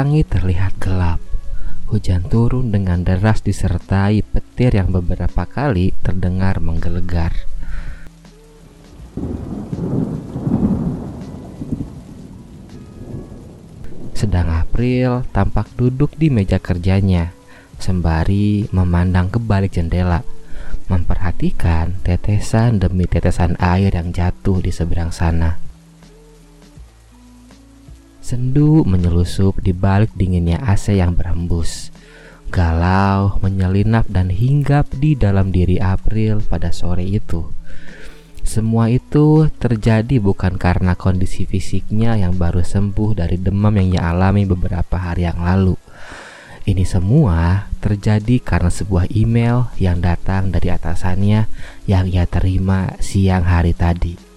Langit terlihat gelap. Hujan turun dengan deras disertai petir yang beberapa kali terdengar menggelegar. Sedang April tampak duduk di meja kerjanya, sembari memandang ke balik jendela, memperhatikan tetesan demi tetesan air yang jatuh di seberang sana. Sendu menyelusup di balik dinginnya AC yang berhembus. Galau menyelinap dan hinggap di dalam diri April pada sore itu. Semua itu terjadi bukan karena kondisi fisiknya yang baru sembuh dari demam yang ia alami beberapa hari yang lalu. Ini semua terjadi karena sebuah email yang datang dari atasannya yang ia terima siang hari tadi.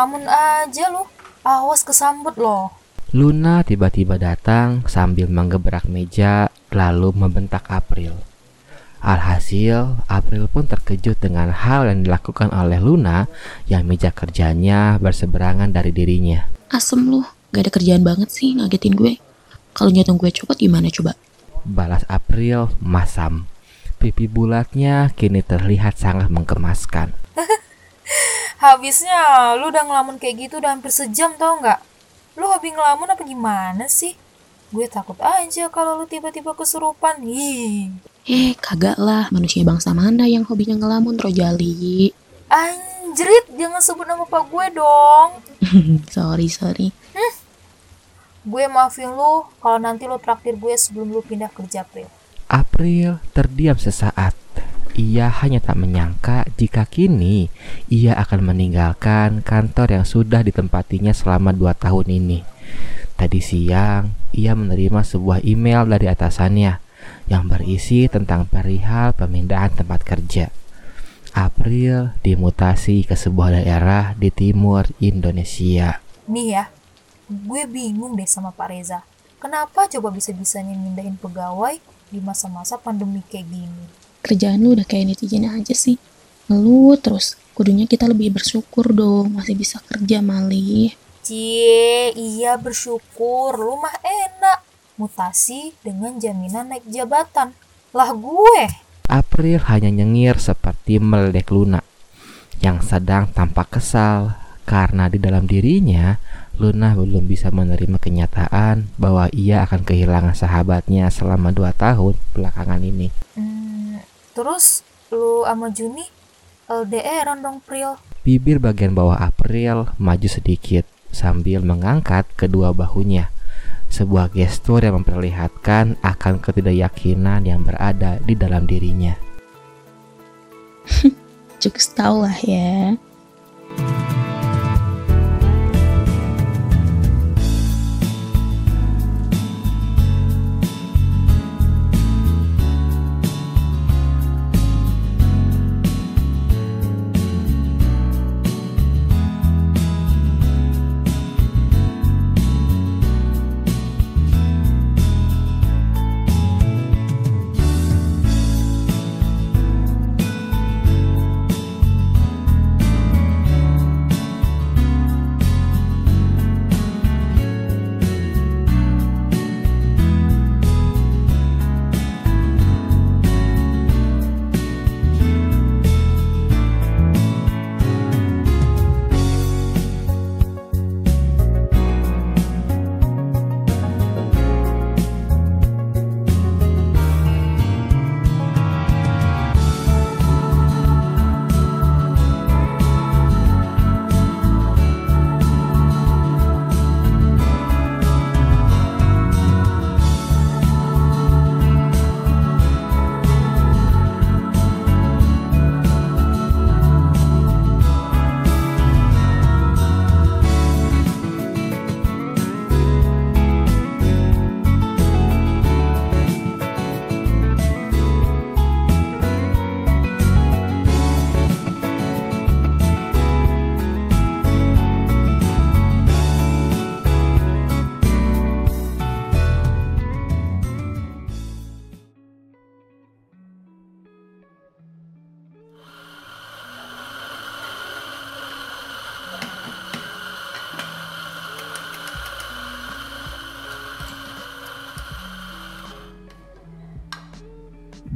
Ngelamun aja lu. Awas kesambut loh. Luna tiba-tiba datang sambil menggebrak meja lalu membentak April. Alhasil, April pun terkejut dengan hal yang dilakukan oleh Luna yang meja kerjanya berseberangan dari dirinya. Asem lu, gak ada kerjaan banget sih ngagetin gue. Kalau nyetong gue copot gimana coba? Balas April masam. Pipi bulatnya kini terlihat sangat menggemaskan. Habisnya lu udah ngelamun kayak gitu udah hampir sejam tau nggak? Lu hobi ngelamun apa gimana sih? Gue takut aja kalau lu tiba-tiba kesurupan. Ih. Eh, kagak lah. Manusia bangsa mana yang hobinya ngelamun, Rojali? Anjrit, jangan sebut nama pak gue dong. sorry, sorry. Gue maafin lu kalau nanti lu traktir gue sebelum lu pindah kerja, April. April terdiam sesaat. Ia hanya tak menyangka jika kini ia akan meninggalkan kantor yang sudah ditempatinya selama dua tahun ini. Tadi siang, ia menerima sebuah email dari atasannya yang berisi tentang perihal pemindahan tempat kerja. April dimutasi ke sebuah daerah di timur Indonesia. Nih ya, gue bingung deh sama Pak Reza. Kenapa coba bisa-bisanya mindahin pegawai di masa-masa pandemi kayak gini? Kerjaan lu udah kayak netizen aja sih. Ngeluh terus. Kudunya kita lebih bersyukur dong. Masih bisa kerja, Mali. Cie, iya bersyukur. Lu mah enak. Mutasi dengan jaminan naik jabatan. Lah gue. April hanya nyengir seperti meledek Luna yang sedang tampak kesal karena di dalam dirinya Luna belum bisa menerima kenyataan bahwa ia akan kehilangan sahabatnya selama dua tahun belakangan ini. Hmm, terus lu sama Juni LDR dong Pril. Bibir bagian bawah April maju sedikit sambil mengangkat kedua bahunya. Sebuah gestur yang memperlihatkan akan ketidakyakinan yang berada di dalam dirinya. Cukup tau lah ya.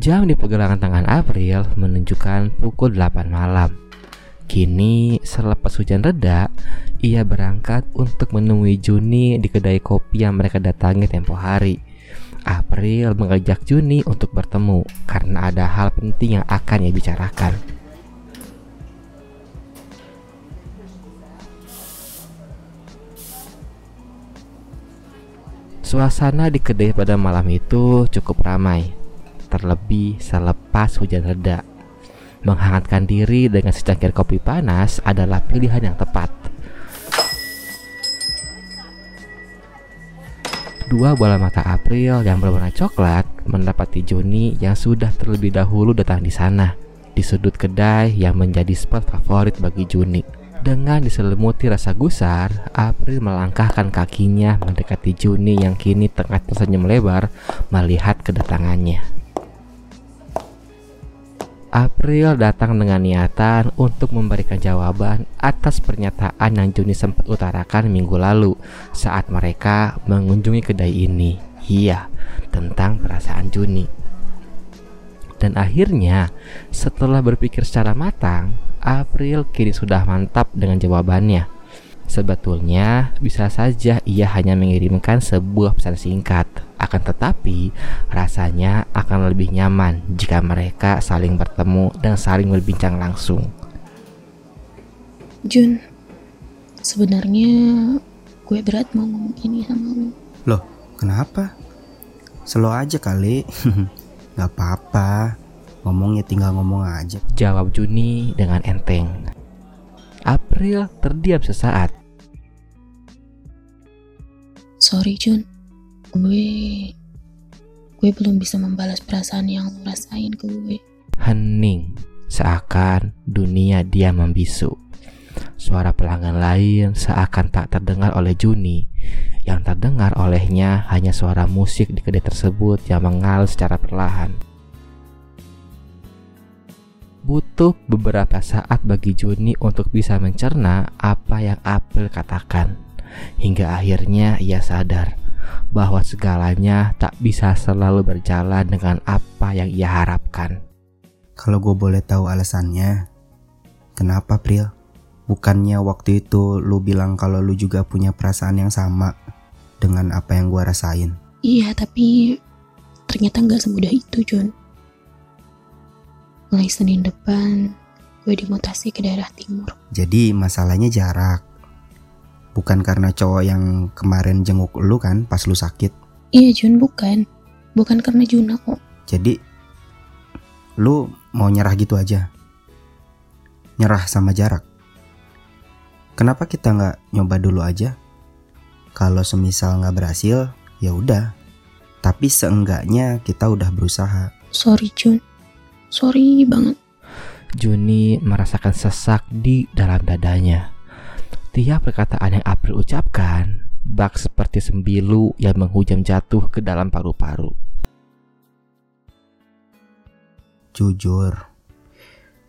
Jam di pergelangan tangan April menunjukkan pukul 8 malam. Kini, selepas hujan reda, ia berangkat untuk menemui Juni di kedai kopi yang mereka datangi tempo hari. April mengajak Juni untuk bertemu karena ada hal penting yang akan ia bicarakan. Suasana di kedai pada malam itu cukup ramai terlebih selepas hujan reda. Menghangatkan diri dengan secangkir kopi panas adalah pilihan yang tepat. Dua bola mata April yang berwarna coklat mendapati Juni yang sudah terlebih dahulu datang di sana, di sudut kedai yang menjadi spot favorit bagi Juni. Dengan diselimuti rasa gusar, April melangkahkan kakinya mendekati Juni yang kini tengah tersenyum lebar melihat kedatangannya. April datang dengan niatan untuk memberikan jawaban atas pernyataan yang Juni sempat utarakan minggu lalu saat mereka mengunjungi kedai ini. Iya, tentang perasaan Juni. Dan akhirnya, setelah berpikir secara matang, April kini sudah mantap dengan jawabannya. Sebetulnya bisa saja ia hanya mengirimkan sebuah pesan singkat. Akan tetapi rasanya akan lebih nyaman jika mereka saling bertemu dan saling berbincang langsung. Jun, sebenarnya gue berat mau ngomong ini sama lo. Loh, kenapa? Slow aja kali. Gak apa-apa. Ngomongnya tinggal ngomong aja. Jawab Juni dengan enteng. April terdiam sesaat. Sorry Jun, gue gue belum bisa membalas perasaan yang lo rasain ke gue. Hening, seakan dunia dia membisu. Suara pelanggan lain seakan tak terdengar oleh Juni. Yang terdengar olehnya hanya suara musik di kedai tersebut yang mengalir secara perlahan. Butuh beberapa saat bagi Juni untuk bisa mencerna apa yang April katakan. Hingga akhirnya ia sadar bahwa segalanya tak bisa selalu berjalan dengan apa yang ia harapkan. Kalau gue boleh tahu alasannya, kenapa Pril? Bukannya waktu itu lu bilang kalau lu juga punya perasaan yang sama dengan apa yang gue rasain? Iya, tapi ternyata nggak semudah itu, John mulai Senin depan gue dimutasi ke daerah timur. Jadi masalahnya jarak. Bukan karena cowok yang kemarin jenguk lu kan pas lu sakit. Iya Jun, bukan. Bukan karena Juna kok. Jadi lu mau nyerah gitu aja. Nyerah sama jarak. Kenapa kita nggak nyoba dulu aja? Kalau semisal nggak berhasil, ya udah. Tapi seenggaknya kita udah berusaha. Sorry Jun, Sorry banget. Juni merasakan sesak di dalam dadanya. Tiap perkataan yang April ucapkan, bak seperti sembilu yang menghujam jatuh ke dalam paru-paru. Jujur,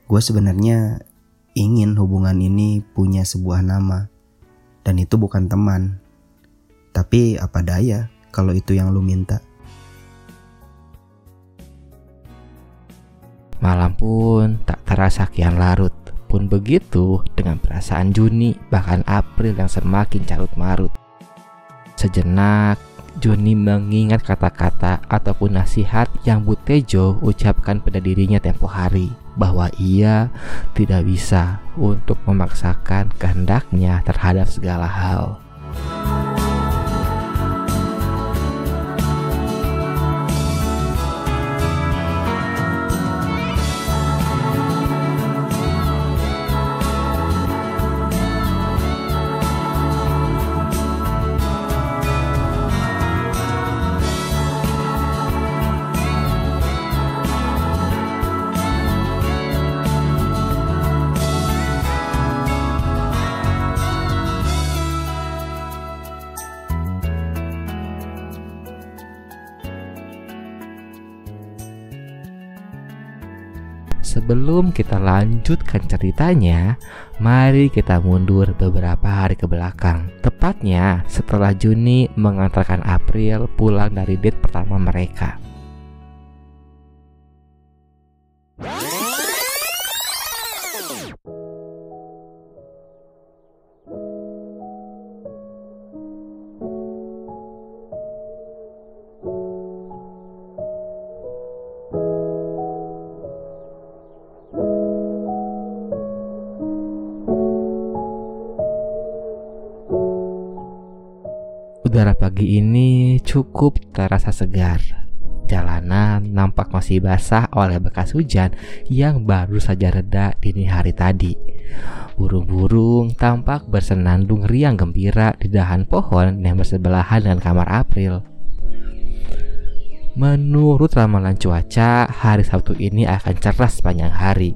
gue sebenarnya ingin hubungan ini punya sebuah nama, dan itu bukan teman. Tapi apa daya kalau itu yang lu minta. Malam pun tak terasa kian larut. Pun begitu dengan perasaan Juni bahkan April yang semakin carut marut. Sejenak Juni mengingat kata-kata ataupun nasihat yang Butejo ucapkan pada dirinya tempo hari bahwa ia tidak bisa untuk memaksakan kehendaknya terhadap segala hal. Sebelum kita lanjutkan ceritanya, mari kita mundur beberapa hari ke belakang. Tepatnya setelah Juni mengantarkan April pulang dari date pertama mereka. Terasa segar. Jalanan nampak masih basah oleh bekas hujan yang baru saja reda dini hari tadi. Burung-burung tampak bersenandung riang gembira di dahan pohon yang bersebelahan dengan kamar April. Menurut ramalan cuaca, hari Sabtu ini akan cerah sepanjang hari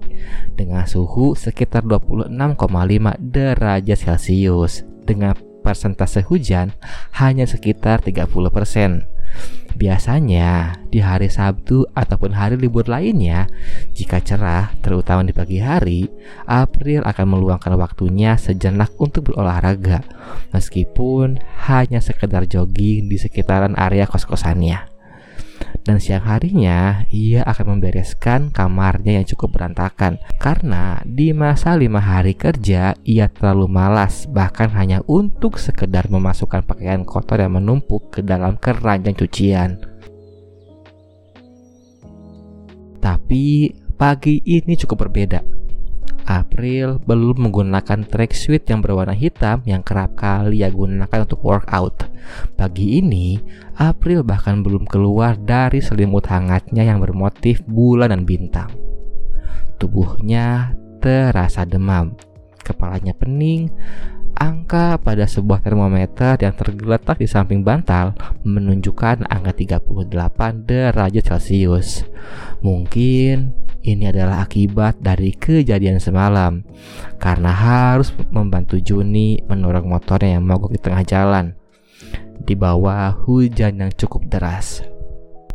dengan suhu sekitar 26,5 derajat Celcius dengan persentase hujan hanya sekitar 30%. Biasanya di hari Sabtu ataupun hari libur lainnya, jika cerah, terutama di pagi hari, April akan meluangkan waktunya sejenak untuk berolahraga, meskipun hanya sekedar jogging di sekitaran area kos-kosannya dan siang harinya ia akan membereskan kamarnya yang cukup berantakan karena di masa lima hari kerja ia terlalu malas bahkan hanya untuk sekedar memasukkan pakaian kotor yang menumpuk ke dalam keranjang cucian. Tapi pagi ini cukup berbeda April belum menggunakan tracksuit yang berwarna hitam yang kerap kali ia gunakan untuk workout. Pagi ini, April bahkan belum keluar dari selimut hangatnya yang bermotif bulan dan bintang. Tubuhnya terasa demam, kepalanya pening, angka pada sebuah termometer yang tergeletak di samping bantal menunjukkan angka 38 derajat Celcius. Mungkin ini adalah akibat dari kejadian semalam karena harus membantu Juni mendorong motornya yang mogok di tengah jalan di bawah hujan yang cukup deras.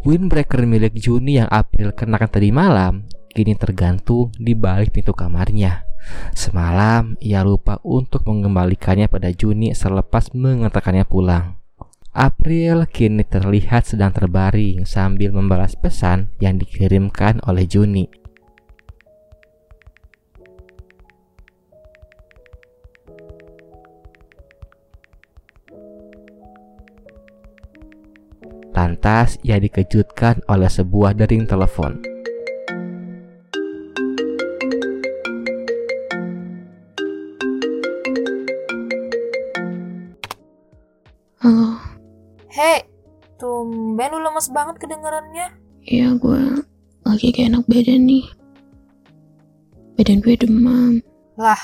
Windbreaker milik Juni yang April kenakan tadi malam kini tergantung di balik pintu kamarnya. Semalam ia lupa untuk mengembalikannya pada Juni selepas mengantarkannya pulang. April kini terlihat sedang terbaring sambil membalas pesan yang dikirimkan oleh Juni. Lantas ia dikejutkan oleh sebuah dering telepon. Banget kedengarannya. ya gue lagi gak enak badan nih. Badan gue demam. Lah,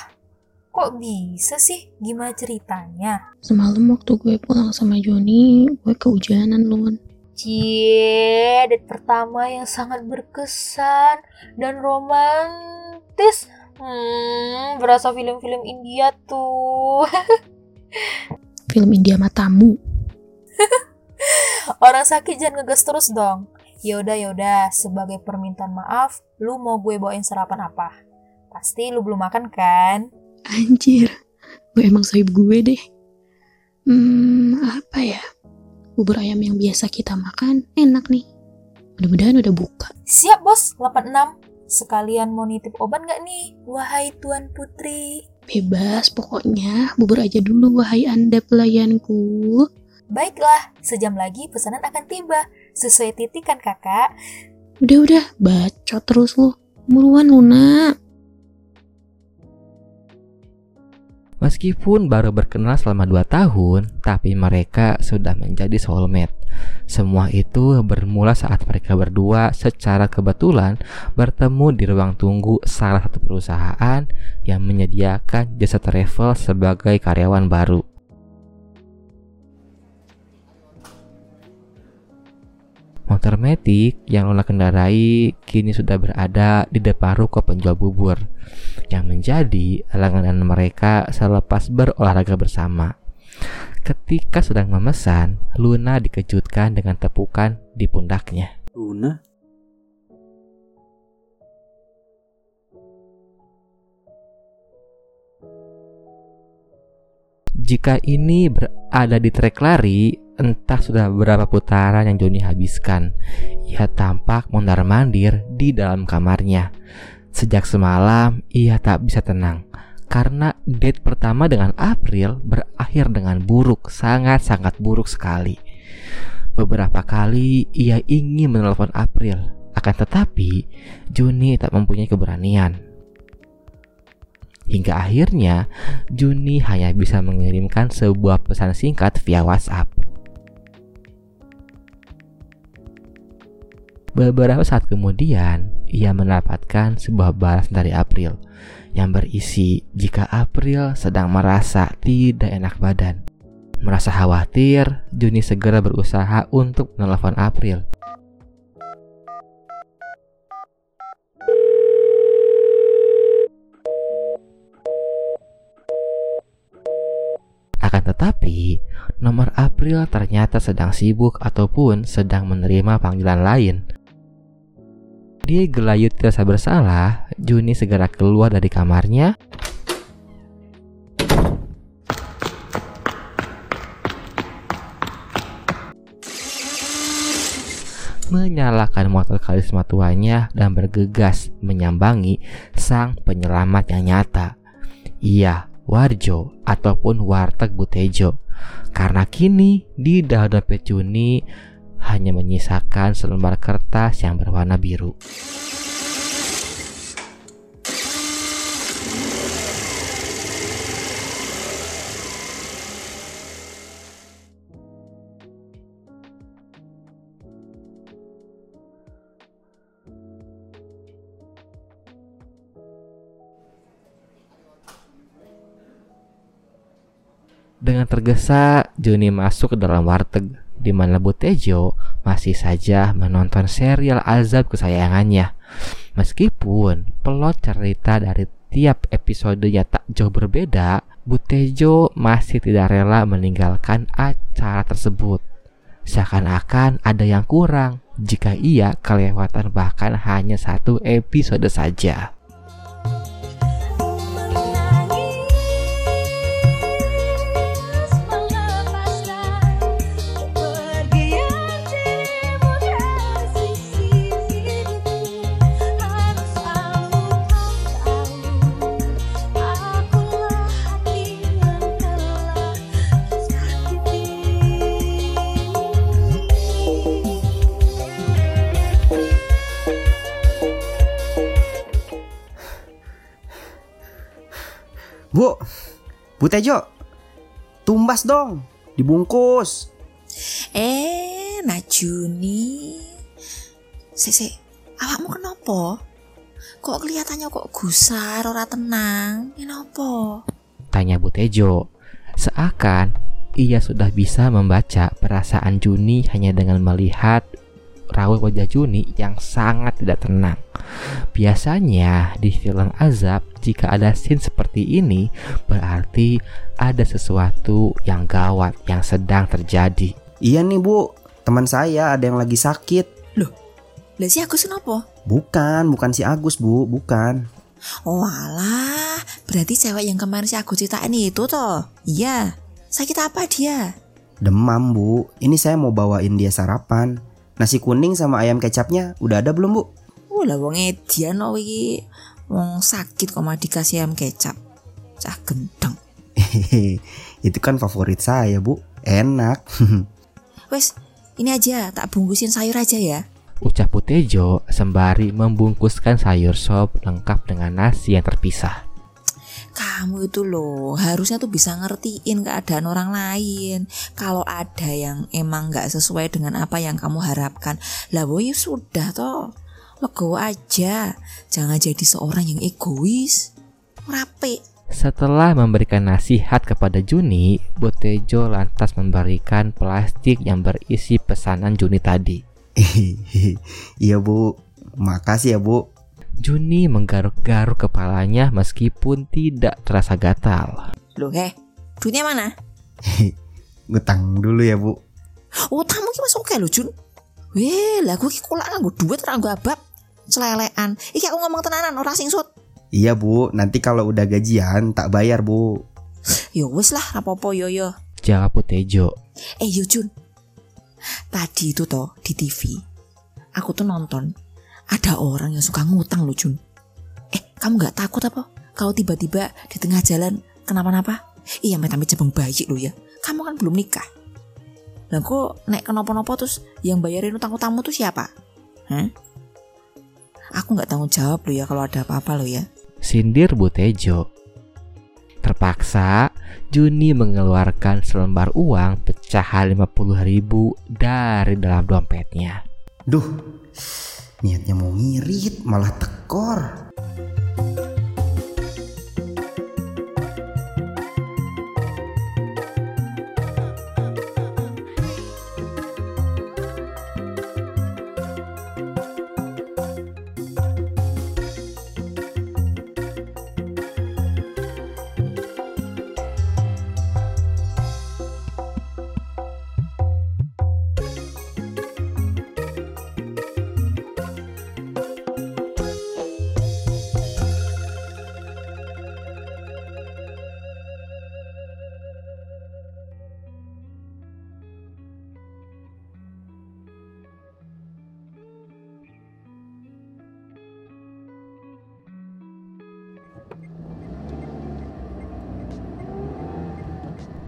kok bisa sih? Gimana ceritanya? Semalam waktu gue pulang sama Joni, gue kehujanan loh. Cie, date pertama yang sangat berkesan dan romantis. Hmm, berasa film-film India tuh. Film India matamu. Orang sakit jangan ngegas terus dong. Yaudah yaudah, sebagai permintaan maaf, lu mau gue bawain sarapan apa? Pasti lu belum makan kan? Anjir, gue emang sohib gue deh. Hmm, apa ya? Bubur ayam yang biasa kita makan enak nih. Mudah-mudahan udah buka. Siap bos, 86. Sekalian mau nitip obat nggak nih? Wahai Tuan Putri. Bebas, pokoknya bubur aja dulu wahai anda pelayanku. Baiklah, sejam lagi pesanan akan tiba. Sesuai titikan kakak. Udah-udah, bacot terus lu. Buruan Luna. Meskipun baru berkenal selama 2 tahun, tapi mereka sudah menjadi soulmate. Semua itu bermula saat mereka berdua secara kebetulan bertemu di ruang tunggu salah satu perusahaan yang menyediakan jasa travel sebagai karyawan baru. Motor metik yang Luna kendarai kini sudah berada di depan ruko penjual bubur yang menjadi langganan mereka selepas berolahraga bersama. Ketika sedang memesan, Luna dikejutkan dengan tepukan di pundaknya. Luna? Jika ini berada di trek lari, entah sudah berapa putaran yang Joni habiskan. Ia tampak mondar-mandir di dalam kamarnya. Sejak semalam, ia tak bisa tenang karena date pertama dengan April berakhir dengan buruk, sangat-sangat buruk sekali. Beberapa kali ia ingin menelpon April, akan tetapi Juni tak mempunyai keberanian. Hingga akhirnya Juni hanya bisa mengirimkan sebuah pesan singkat via WhatsApp. Beberapa saat kemudian, ia mendapatkan sebuah balas dari April yang berisi jika April sedang merasa tidak enak badan. Merasa khawatir, Juni segera berusaha untuk menelpon April. Akan tetapi, nomor April ternyata sedang sibuk ataupun sedang menerima panggilan lain. Dia gelayut rasa bersalah, Juni segera keluar dari kamarnya. menyalakan motor karisma tuanya dan bergegas menyambangi sang penyelamat yang nyata. Iya, Warjo ataupun Warteg Butejo. Karena kini di dalam dompet Juni hanya menyisakan selembar kertas yang berwarna biru. Dengan tergesa, Juni masuk ke dalam warteg di mana Butejo masih saja menonton serial azab kesayangannya. Meskipun plot cerita dari tiap episodenya tak jauh berbeda, Butejo masih tidak rela meninggalkan acara tersebut. Seakan-akan ada yang kurang jika ia kelewatan bahkan hanya satu episode saja. Bu, Bu Tejo, tumbas dong, dibungkus. Eh, Najuni. Sik. Awakmu kenapa? Kok kelihatannya kok gusar, ora tenang? Kenapa? Tanya Butejo. Seakan ia sudah bisa membaca perasaan Juni hanya dengan melihat raut wajah Juni yang sangat tidak tenang. Biasanya di film azab jika ada scene seperti ini berarti ada sesuatu yang gawat yang sedang terjadi. Iya nih bu, teman saya ada yang lagi sakit. Lah si Agus kenapa? Bukan, bukan si Agus bu, bukan. Oh alah, berarti cewek yang kemarin si Agus ceritain itu toh. Iya. Sakit apa dia? Demam bu, ini saya mau bawain dia sarapan. Nasi kuning sama ayam kecapnya udah ada belum bu? Oh lah wong edian no iki. Wong sakit kok mah dikasih ayam kecap. Cah gendeng. Itu kan favorit saya bu, enak. Wes, ini aja tak bungkusin sayur aja ya. Ucap Butejo sembari membungkuskan sayur sop lengkap dengan nasi yang terpisah. Kamu itu loh harusnya tuh bisa ngertiin keadaan orang lain. Kalau ada yang emang nggak sesuai dengan apa yang kamu harapkan, lah boy sudah toh. Legowo aja, jangan jadi seorang yang egois. Rapi. Setelah memberikan nasihat kepada Juni, Butejo lantas memberikan plastik yang berisi pesanan Juni tadi. iya bu, makasih ya bu. Juni menggaruk-garuk kepalanya meskipun tidak terasa gatal. Loh heh, duitnya mana? Ngutang dulu ya bu. Oh tamu ki masuk oke lho Jun. Weh, lah gue ki kolak nganggo duit ora nganggo abab. Celelekan. Iki aku ngomong tenanan ora sing sut. Iya bu, nanti kalau udah gajian tak bayar bu. Ya wis lah, rapopo yo yo. Jawab Butejo. Eh yo Jun, tadi itu toh di TV aku tuh nonton ada orang yang suka ngutang loh Jun eh kamu nggak takut apa kalau tiba-tiba di tengah jalan kenapa-napa iya metami jebeng bayi lo ya kamu kan belum nikah lah kok naik kenapa-napa terus yang bayarin utang-utangmu tuh siapa Hah? Aku nggak tanggung jawab lo ya kalau ada apa-apa lo ya. Sindir Bu Tejo. Terpaksa, Juni mengeluarkan selembar uang pecahan 50 ribu dari dalam dompetnya. Duh, niatnya mau ngirit malah tekor.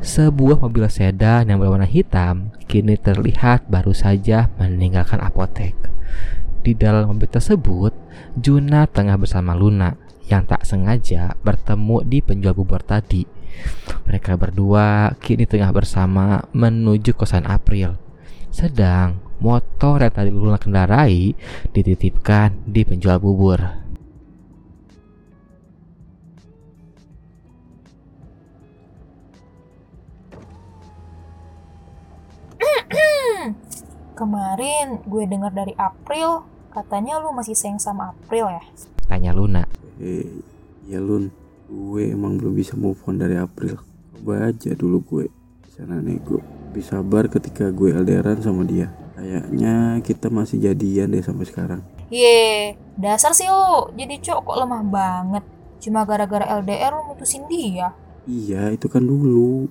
Sebuah mobil sedan yang berwarna hitam kini terlihat baru saja meninggalkan apotek. Di dalam mobil tersebut, Juna tengah bersama Luna yang tak sengaja bertemu di penjual bubur tadi. Mereka berdua kini tengah bersama menuju kosan April. Sedang motor yang tadi Luna kendarai dititipkan di penjual bubur. Kemarin gue dengar dari April, katanya lu masih sayang sama April ya? Tanya Luna. Eh, ya Lun, gue emang belum bisa move on dari April. Coba aja dulu gue sana nego. Bisa sabar ketika gue LDRan sama dia. Kayaknya kita masih jadian deh sampai sekarang. Ye, dasar sih lu jadi cowok kok lemah banget. Cuma gara-gara LDR lu mutusin dia. Iya, itu kan dulu.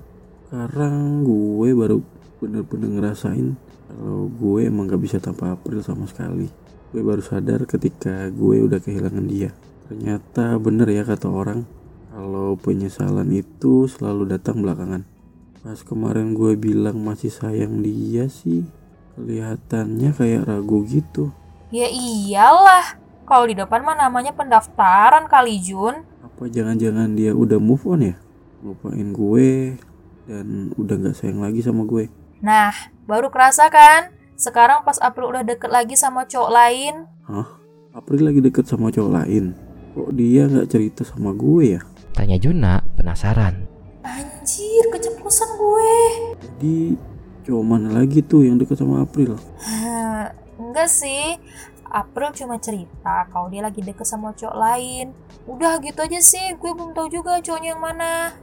Sekarang gue baru bener-bener ngerasain kalau gue emang gak bisa tanpa April sama sekali. Gue baru sadar ketika gue udah kehilangan dia. Ternyata bener ya kata orang, kalau penyesalan itu selalu datang belakangan. Pas kemarin gue bilang masih sayang dia sih, kelihatannya kayak ragu gitu. Ya iyalah, kalau di depan mah namanya pendaftaran kali Jun. Apa jangan-jangan dia udah move on ya? Lupain gue dan udah gak sayang lagi sama gue. Nah, baru kerasa kan? Sekarang pas April udah deket lagi sama cowok lain. Hah? April lagi deket sama cowok lain? Kok dia gak cerita sama gue ya? Tanya Juna penasaran. Anjir, keceplosan gue. Jadi cowok mana lagi tuh yang deket sama April? Hah, Enggak sih. April cuma cerita kalau dia lagi deket sama cowok lain. Udah gitu aja sih, gue belum tahu juga cowoknya yang mana.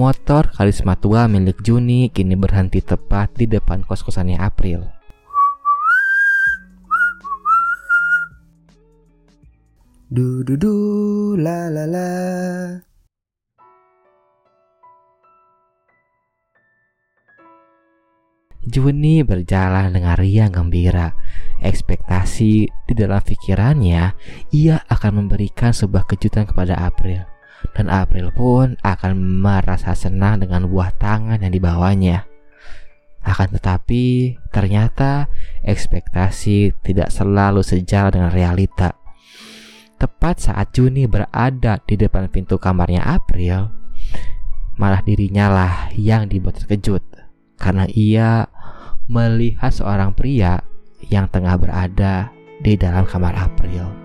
Motor karisma tua milik Juni kini berhenti tepat di depan kos-kosannya April. Du du du la la la. Juni berjalan dengan riang gembira. Ekspektasi di dalam pikirannya, ia akan memberikan sebuah kejutan kepada April. Dan April pun akan merasa senang dengan buah tangan yang dibawanya. Akan tetapi, ternyata ekspektasi tidak selalu sejalan dengan realita. Tepat saat Juni berada di depan pintu kamarnya April, malah dirinya lah yang dibuat terkejut karena ia melihat seorang pria yang tengah berada di dalam kamar April.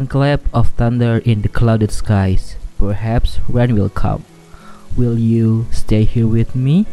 Clap of thunder in the clouded skies. Perhaps rain will come. Will you stay here with me?